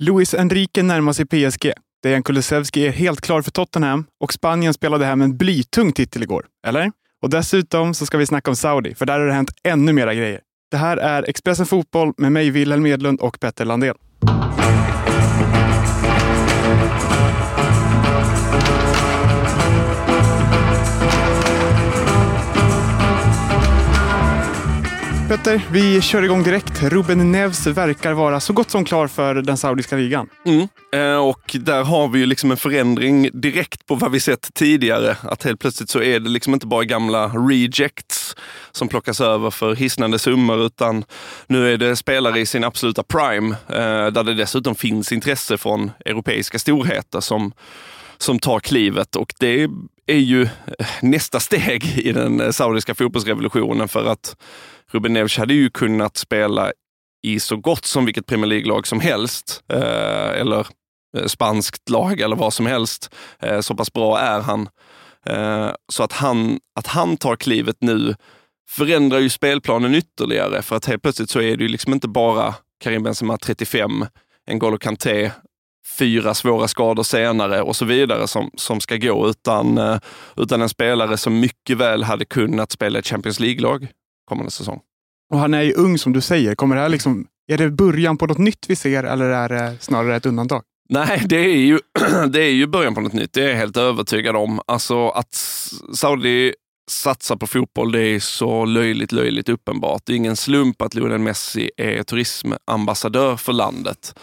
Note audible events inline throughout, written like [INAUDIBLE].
Luis Enrique närmar sig PSG. Dejan Kulusevski är helt klar för Tottenham och Spanien spelade hem en blytung titel igår. Eller? Och dessutom så ska vi snacka om Saudi, för där har det hänt ännu mera grejer. Det här är Expressen Fotboll med mig, Wilhelm Medlund och Petter Landel. Petter, vi kör igång direkt. Ruben Neves verkar vara så gott som klar för den saudiska ligan. Mm. Eh, och där har vi ju liksom en förändring direkt på vad vi sett tidigare. Att helt plötsligt så är det liksom inte bara gamla rejects som plockas över för hisnande summor, utan nu är det spelare i sin absoluta prime, eh, där det dessutom finns intresse från europeiska storheter som som tar klivet och det är ju eh, nästa steg [LAUGHS] i den eh, saudiska fotbollsrevolutionen för att Ruben Neves hade ju kunnat spela i så gott som vilket Premier League-lag som helst, eh, eller spanskt lag eller vad som helst. Så pass bra är han. Så att han, att han tar klivet nu förändrar ju spelplanen ytterligare, för att helt plötsligt så är det ju liksom inte bara Karim Benzema 35, N'Golo Kanté fyra svåra skador senare och så vidare som, som ska gå, utan, eh, utan en spelare som mycket väl hade kunnat spela ett Champions League-lag kommande säsong. Och han är ju ung som du säger. Kommer det här liksom, är det början på något nytt vi ser eller är det snarare ett undantag? Nej, det är ju, [CLEARS THROAT] det är ju början på något nytt. Det är jag helt övertygad om. Alltså att Saudi satsar på fotboll, det är så löjligt, löjligt uppenbart. Det är ingen slump att Lionel Messi är turismambassadör för landet.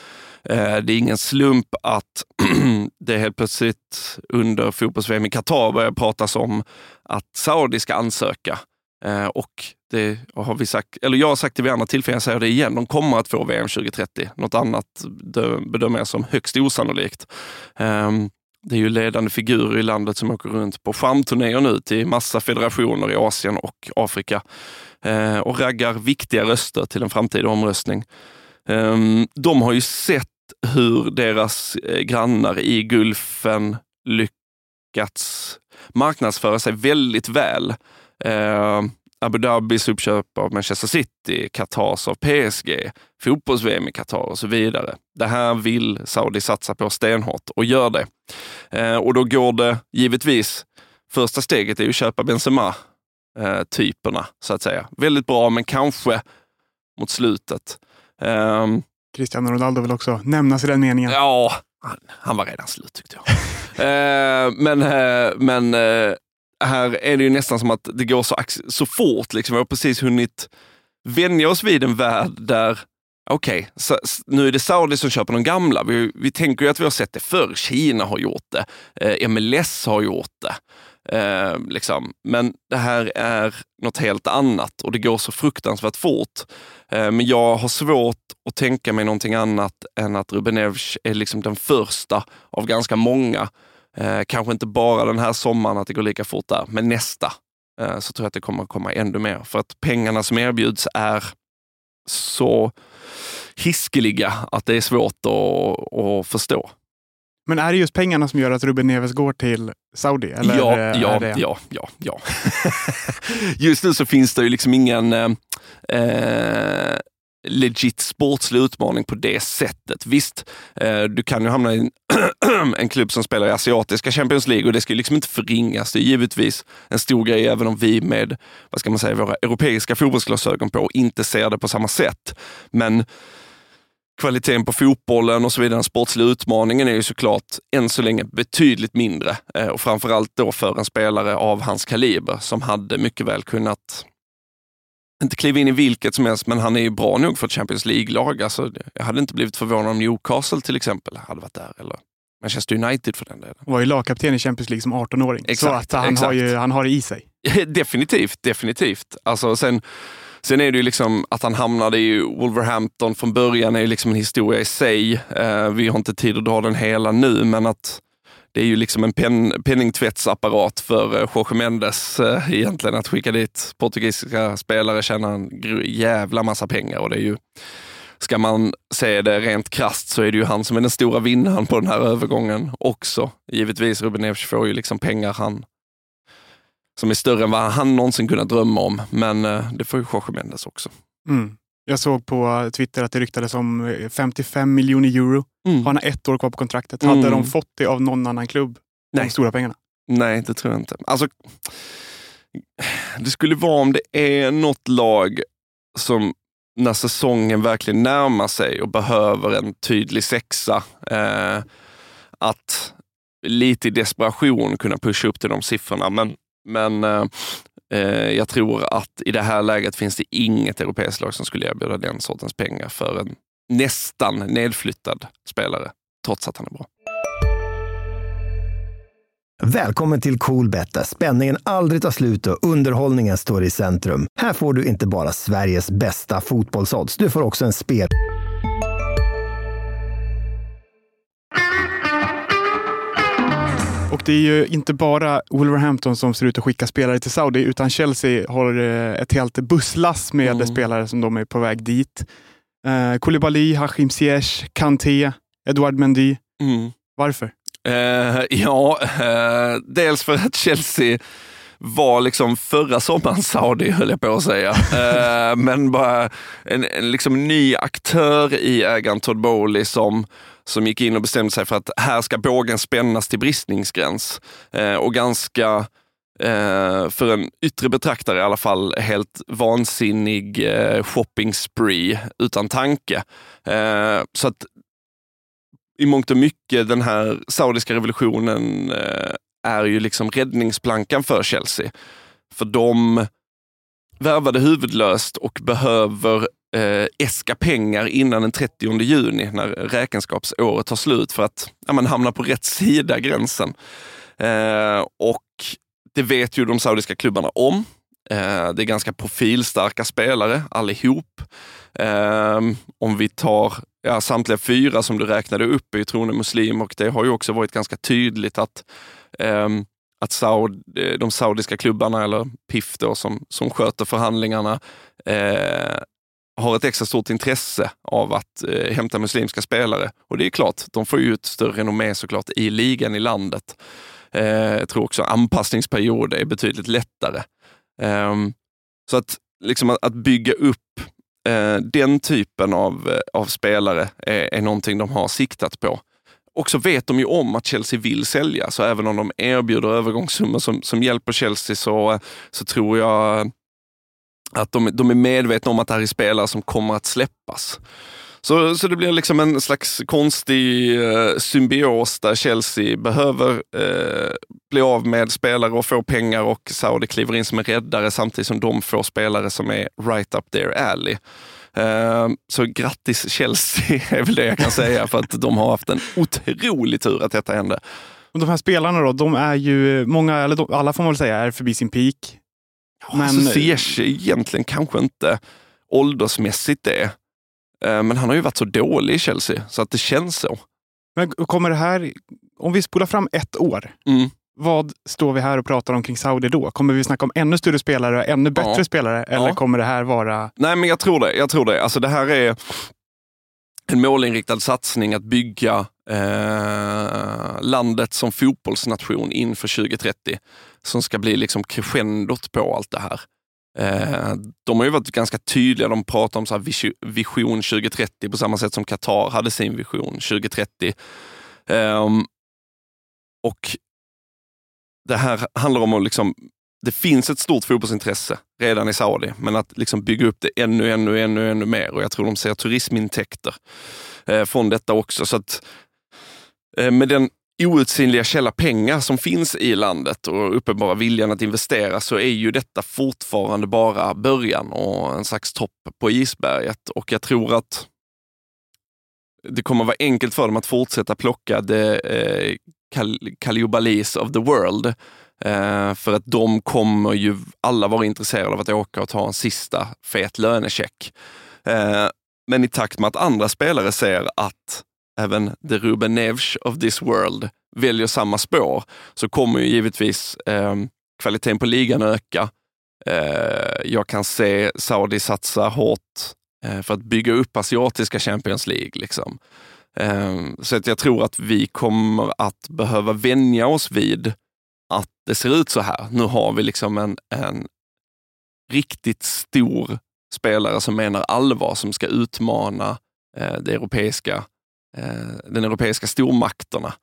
Eh, det är ingen slump att [CLEARS THROAT] det helt plötsligt under fotbolls-VM i Qatar börjar pratas om att Saudi ska ansöka. Eh, och det har vi sagt, eller jag har sagt det vid andra tillfällen, jag säger det igen, de kommer att få VM 2030. Något annat bedömer jag som högst osannolikt. Ehm, det är ju ledande figurer i landet som åker runt på charmturnéer nu till massa federationer i Asien och Afrika eh, och raggar viktiga röster till en framtida omröstning. Ehm, de har ju sett hur deras eh, grannar i Gulfen lyckats marknadsföra sig väldigt väl. Eh, Abu Dhabis uppköp av Manchester City, Qatars av PSG, fotbolls-VM i Qatar och så vidare. Det här vill Saudi satsa på stenhårt och gör det. Eh, och då går det givetvis, första steget är ju att köpa Benzema-typerna, eh, så att säga. Väldigt bra, men kanske mot slutet. Um, Cristiano Ronaldo vill också nämnas i den meningen. Ja, han, han var redan slut tyckte jag. uh, [LAUGHS] men uh, men uh, här är det ju nästan som att det går så, så fort. Liksom. Vi har precis hunnit vänja oss vid en värld där Okej, okay, nu är det Saudi som köper de gamla. Vi, vi tänker ju att vi har sett det förr. Kina har gjort det. Eh, MLS har gjort det. Eh, liksom. Men det här är något helt annat och det går så fruktansvärt fort. Eh, men jag har svårt att tänka mig någonting annat än att Ruben är liksom den första av ganska många. Eh, kanske inte bara den här sommaren att det går lika fort där, men nästa eh, så tror jag att det kommer att komma ännu mer. För att pengarna som erbjuds är så hiskeliga att det är svårt att, att förstå. Men är det just pengarna som gör att Ruben Neves går till Saudi? Eller ja, ja, det... ja, ja, ja. [LAUGHS] just nu så finns det ju liksom ingen eh, eh, legit sportslig utmaning på det sättet. Visst, eh, du kan ju hamna i en, [CLEARS THROAT] en klubb som spelar i asiatiska Champions League och det ska ju liksom inte förringas. Det är givetvis en stor grej även om vi med, vad ska man säga, våra europeiska fotbollsglasögon på inte ser det på samma sätt. Men kvaliteten på fotbollen och så vidare, den sportsliga utmaningen är ju såklart än så länge betydligt mindre. Eh, och framförallt då för en spelare av hans kaliber som hade mycket väl kunnat inte kliva in i vilket som helst, men han är ju bra nog för ett Champions League-lag. Alltså, jag hade inte blivit förvånad om Newcastle till exempel hade varit där. Eller Manchester United för den delen. Var ju lagkapten i Champions League som 18-åring. Så att han, exakt. Har ju, han har det i sig. [LAUGHS] definitivt, definitivt. Alltså, sen, sen är det ju liksom att han hamnade i Wolverhampton från början är ju liksom en historia i sig. Eh, vi har inte tid att dra den hela nu, men att det är ju liksom en pen, penningtvättsapparat för eh, Jorge Mendes eh, egentligen att skicka dit portugisiska spelare tjänar en jävla massa pengar och det är ju Ska man se det rent krast så är det ju han som är den stora vinnaren på den här övergången också. Givetvis, Ruben Neves får ju liksom pengar han som är större än vad han någonsin kunnat drömma om. Men eh, det får ju Jorge Mendes också. Mm. Jag såg på Twitter att det ryktades om 55 miljoner euro Mm. Han har ett år kvar på kontraktet. Hade Mm. de fått det av någon annan klubb, de Nej. stora pengarna? Nej, det tror jag inte. Alltså, det skulle vara om det är något lag som när säsongen verkligen närmar sig och behöver en tydlig sexa, eh, att lite i desperation kunna pusha upp till de siffrorna. Men, men eh, eh, jag tror att i det här läget finns det inget europeiskt lag som skulle erbjuda den sortens pengar för en nästan nedflyttad spelare, trots att han är bra. Välkommen till Coolbet där spänningen aldrig tar slut och underhållningen står i centrum. Här får du inte bara Sveriges bästa fotbollsodds, du får också en spel... det är ju inte bara Wolverhampton som ser ut att skicka spelare till Saudi, utan Chelsea har eh, ett helt busslass med Mm. spelare som de är på väg dit. Eh, Koulibaly, Hachim Ziyech, Kanté, Edouard Mendy. Mm. Varför? Eh, ja, eh, dels för att Chelsea var liksom förra sommaren Saudi, höll jag på att säga. Eh, men bara en, en liksom ny aktör i ägaren Todd Bowley som, som gick in och bestämde sig för att här ska bågen spännas till bristningsgräns. Eh, och ganska, eh, för en yttre betraktare i alla fall, helt vansinnig eh, shopping spree utan tanke. Eh, så att i mångt och mycket den här saudiska revolutionen eh, är ju liksom räddningsplankan för Chelsea. För de värvade huvudlöst och behöver eh, äska pengar innan den 30 juni när räkenskapsåret tar slut för att ja, man hamnar på rätt sida gränsen. Eh, och det vet ju de saudiska klubbarna om. Eh, det är ganska profilstarka spelare allihop. Eh, om vi tar ja, samtliga fyra som du räknade upp är ju troende muslim och det har ju också varit ganska tydligt att, eh, att Saud, eh, de saudiska klubbarna, eller PIF då, som, som sköter förhandlingarna, eh, har ett extra stort intresse av att eh, hämta muslimska spelare. Och det är klart, de får ju ett större renommé såklart i ligan i landet. Eh, jag tror också anpassningsperioder är betydligt lättare. Eh, så att, liksom att, att bygga upp eh, den typen av, eh, av spelare är, är någonting de har siktat på. Och så vet de ju om att Chelsea vill sälja, så även om de erbjuder övergångssummor som, som hjälper Chelsea så, så tror jag att de, de är medvetna om att det här är spelare som kommer att släppas. Så, så det blir liksom en slags konstig eh, symbios där Chelsea behöver eh, bli av med spelare och få pengar och Saudi kliver in som en räddare samtidigt som de får spelare som är right up their alley. Eh, så grattis Chelsea [LAUGHS] är väl det jag kan säga för att de har haft en otrolig tur att detta hände. Och de här spelarna då, de är ju, många, eller de, alla får man väl säga, är förbi sin peak. Men... Alltså Ziyech egentligen kanske inte åldersmässigt det. Eh, Men han har ju varit så dålig i Chelsea så att det känns så. Men kommer det här, om vi spolar fram ett år, Mm. vad står vi här och pratar om kring Saudi då? Kommer vi snacka om ännu större spelare och ännu bättre Ja. spelare? Eller Ja. kommer det här vara... Nej, men jag tror det. Jag tror det. Alltså, det här är en målinriktad satsning att bygga eh, landet som fotbollsnation inför 2030 som ska bli liksom crescendot på allt det här. Eh, de har ju varit ganska tydliga. De pratar om så här vision 2030 på samma sätt som Qatar hade sin vision 2030. Eh, och det här handlar om att liksom, det finns ett stort fotbollsintresse redan i Saudi, men att liksom bygga upp det ännu, ännu, ännu, ännu mer. Och jag tror de ser turismintäkter eh, från detta också. Så att Eh, med den outsinliga källa pengar som finns i landet och uppenbara viljan att investera så är ju detta fortfarande bara början och en slags topp på isberget. Och jag tror att det kommer vara enkelt för dem att fortsätta plocka det eh, of the world. Eh, för att de kommer ju alla vara intresserade av att åka och ta en sista fet lönecheck. Eh, men i takt med att andra spelare ser att även the Ruben Neves of this world väljer samma spår så kommer ju givetvis eh, kvaliteten på ligan öka. Eh, jag kan se Saudi satsa hårt eh, för att bygga upp asiatiska Champions League. Liksom. Eh, så att jag tror att vi kommer att behöva vänja oss vid att det ser ut så här. Nu har vi liksom en, en riktigt stor spelare som menar allvar, som ska utmana eh, det europeiska Eh, den europeiska stormakterna.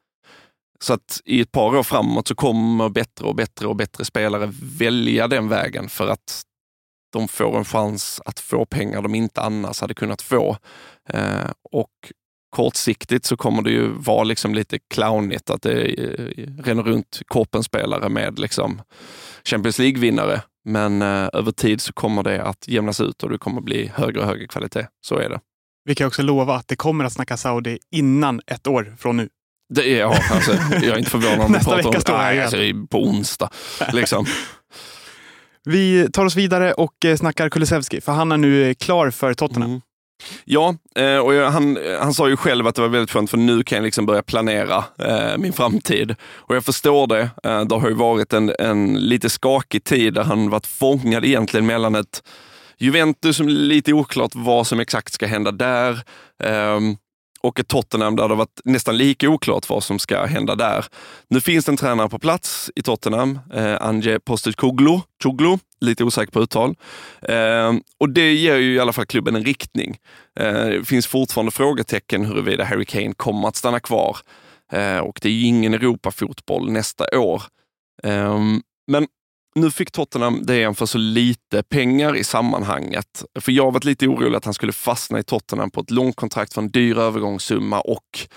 Så att i ett par år framåt så kommer bättre och bättre och bättre spelare välja den vägen för att de får en chans att få pengar de inte annars hade kunnat få. Eh, och kortsiktigt så kommer det ju vara liksom lite clownigt att det eh, ränner runt korpenspelare med liksom Champions League-vinnare. Men eh, över tid så kommer det att jämnas ut och det kommer bli högre och högre kvalitet. Så är det. Vi kan också lova att det kommer att snacka Saudi innan ett år från nu. Det är, ja, alltså, jag är inte förvånad om [LAUGHS] Nästa vi pratar vecka om står jag nej, alltså, på onsdag. [LAUGHS] Liksom. Vi tar oss vidare och eh, snackar Kulusevski, för han är nu eh, klar för Tottenham. Mm. Ja, eh, och han, han sa ju själv att det var väldigt skönt för nu kan jag liksom börja planera min framtid. Och jag förstår det. Det har ju varit en, en lite skakig tid där han varit fångad egentligen mellan ett Juventus som lite oklart vad som exakt ska hända där. ehm, och ett Tottenham där det har varit nästan lika oklart vad som ska hända där. Nu finns det en tränare på plats i Tottenham, eh, Anje Postecoglou, lite osäker på uttal. Eh, och det ger ju i alla fall klubben en riktning. Eh, det finns fortfarande frågetecken huruvida Harry Kane kommer att stanna kvar. Eh, och det är ju ingen Europafotboll nästa år. Eh, men nu fick Tottenham det igen för så lite pengar i sammanhanget. För jag har varit lite orolig att han skulle fastna i Tottenham på ett långt kontrakt för en dyr övergångssumma och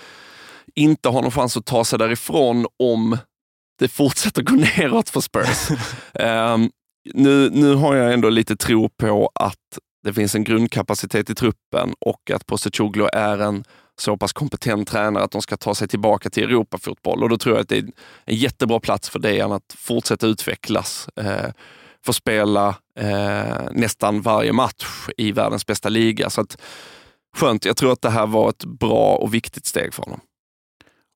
inte ha någon chans att ta sig därifrån om det fortsätter gå [LAUGHS] neråt för Spurs. [LAUGHS] Ehm, nu, nu har jag ändå lite tro på att det finns en grundkapacitet i truppen och att Postecoglou är en så pass kompetent tränare att de ska ta sig tillbaka till Europafotboll. Och då tror jag att det är en jättebra plats för Dejan att fortsätta utvecklas. Eh, få spela eh, nästan varje match i världens bästa liga. Så att, skönt, jag tror att det här var ett bra och viktigt steg för honom.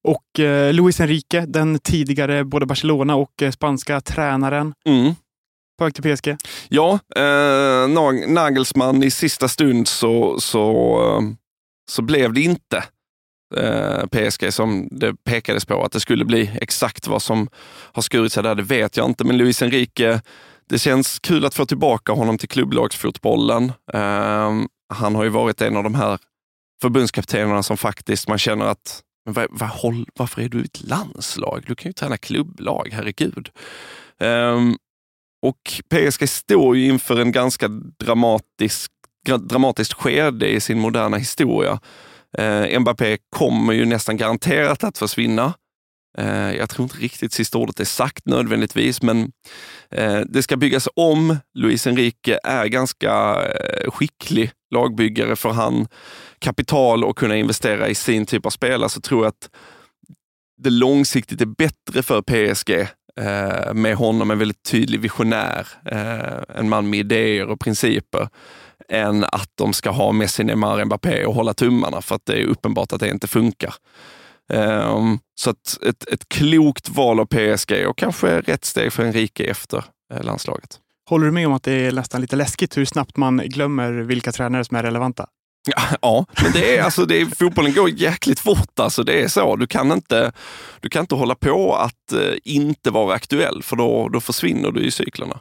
Och eh, Luis Enrique, den tidigare både Barcelona och eh, spanska tränaren, Mm. på väg till PSG. Ja, eh, Nag- Nagelsmann i sista stund så, så, eh, så blev det inte eh, PSG som det pekades på att det skulle bli. Exakt vad som har skurit sig där, det vet jag inte. Men Luis Enrique, det känns kul att få tillbaka honom till klubblagsfotbollen. Eh, han har ju varit en av de här förbundskaptenerna som faktiskt man känner att men var, var, håll, varför är du i ett landslag? Du kan ju träna klubblag, herregud. Um, och PSG står ju inför en ganska dramatisk, dramatiskt skede i sin moderna historia. Eh, Mbappé kommer ju nästan garanterat att försvinna. Eh, jag tror inte riktigt sista ordet är sagt nödvändigtvis, men eh, det ska byggas om. Luis Enrique är ganska eh, skicklig lagbyggare. Får han kapital och kunna investera i sin typ av spelare så tror jag att det långsiktigt är bättre för PSG eh, med honom, en väldigt tydlig visionär, eh, en man med idéer och principer, än att de ska ha Messi, Neymar, Mbappé och hålla tummarna för att det är uppenbart att det inte funkar. Ehm, så att ett, ett klokt val av PSG och kanske rätt steg för Enrique efter eh, landslaget. Håller du med om att det är nästan lite läskigt hur snabbt man glömmer vilka tränare som är relevanta? Ja, [LAUGHS] ja, men det är, alltså, det är, fotbollen går jäkligt fort. Alltså, det är så. Du kan inte, du kan inte hålla på att eh, inte vara aktuell, för då, då försvinner du i cyklerna.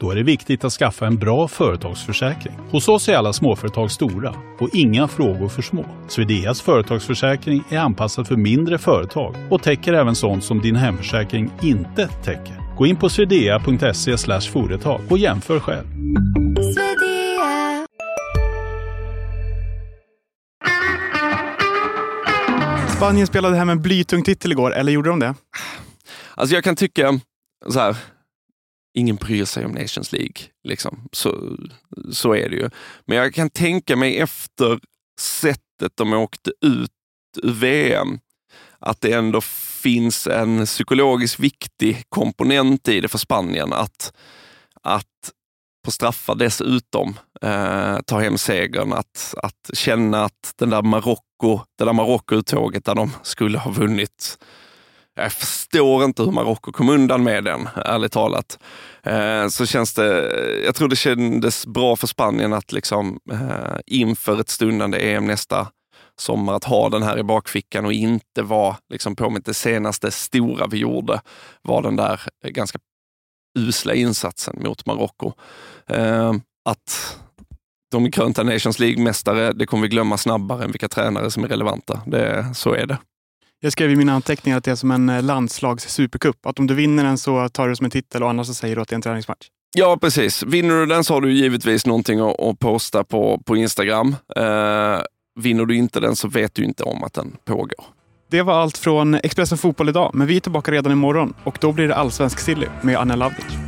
Då är det viktigt att skaffa en bra företagsförsäkring. Hos oss är alla småföretag stora och inga frågor för små. Swedeas företagsförsäkring är anpassad för mindre företag och täcker även sånt som din hemförsäkring inte täcker. Gå in på swedea.se företag och jämför själv. Spanien spelade hem en blytung titel igår, eller gjorde de det? Alltså jag kan tycka så här, ingen bryr sig om Nations League. Liksom. Så, så är det ju. Men jag kan tänka mig efter sättet de åkte ut ur VM, att det ändå finns en psykologiskt viktig komponent i det för Spanien. Att, att på straffar dessutom eh, ta hem segern. Att, att känna att den där Marocko, det där Marocko-uttåget där de skulle ha vunnit jag förstår inte hur Marocko kom undan med den, ärligt talat. Eh, så känns det, jag tror det kändes bra för Spanien att liksom eh, inför ett stundande EM nästa sommar att ha den här i bakfickan och inte vara liksom påmint det senaste stora vi gjorde var den där ganska usla insatsen mot Marocko. Eh, att de är krönta Nations League-mästare, det kommer vi glömma snabbare än vilka tränare som är relevanta. Det, så är det. Jag skrev i mina anteckningar att det är som en landslags supercup. Att om du vinner den så tar du det som en titel och annars så säger du att det är en träningsmatch. Ja, precis. Vinner du den så har du givetvis någonting att, att posta på, på Instagram. Eh, vinner du inte den så vet du inte om att den pågår. Det var allt från Expressen Fotboll idag, men vi är tillbaka redan imorgon och då blir det allsvensk silly med Anna Lavdic.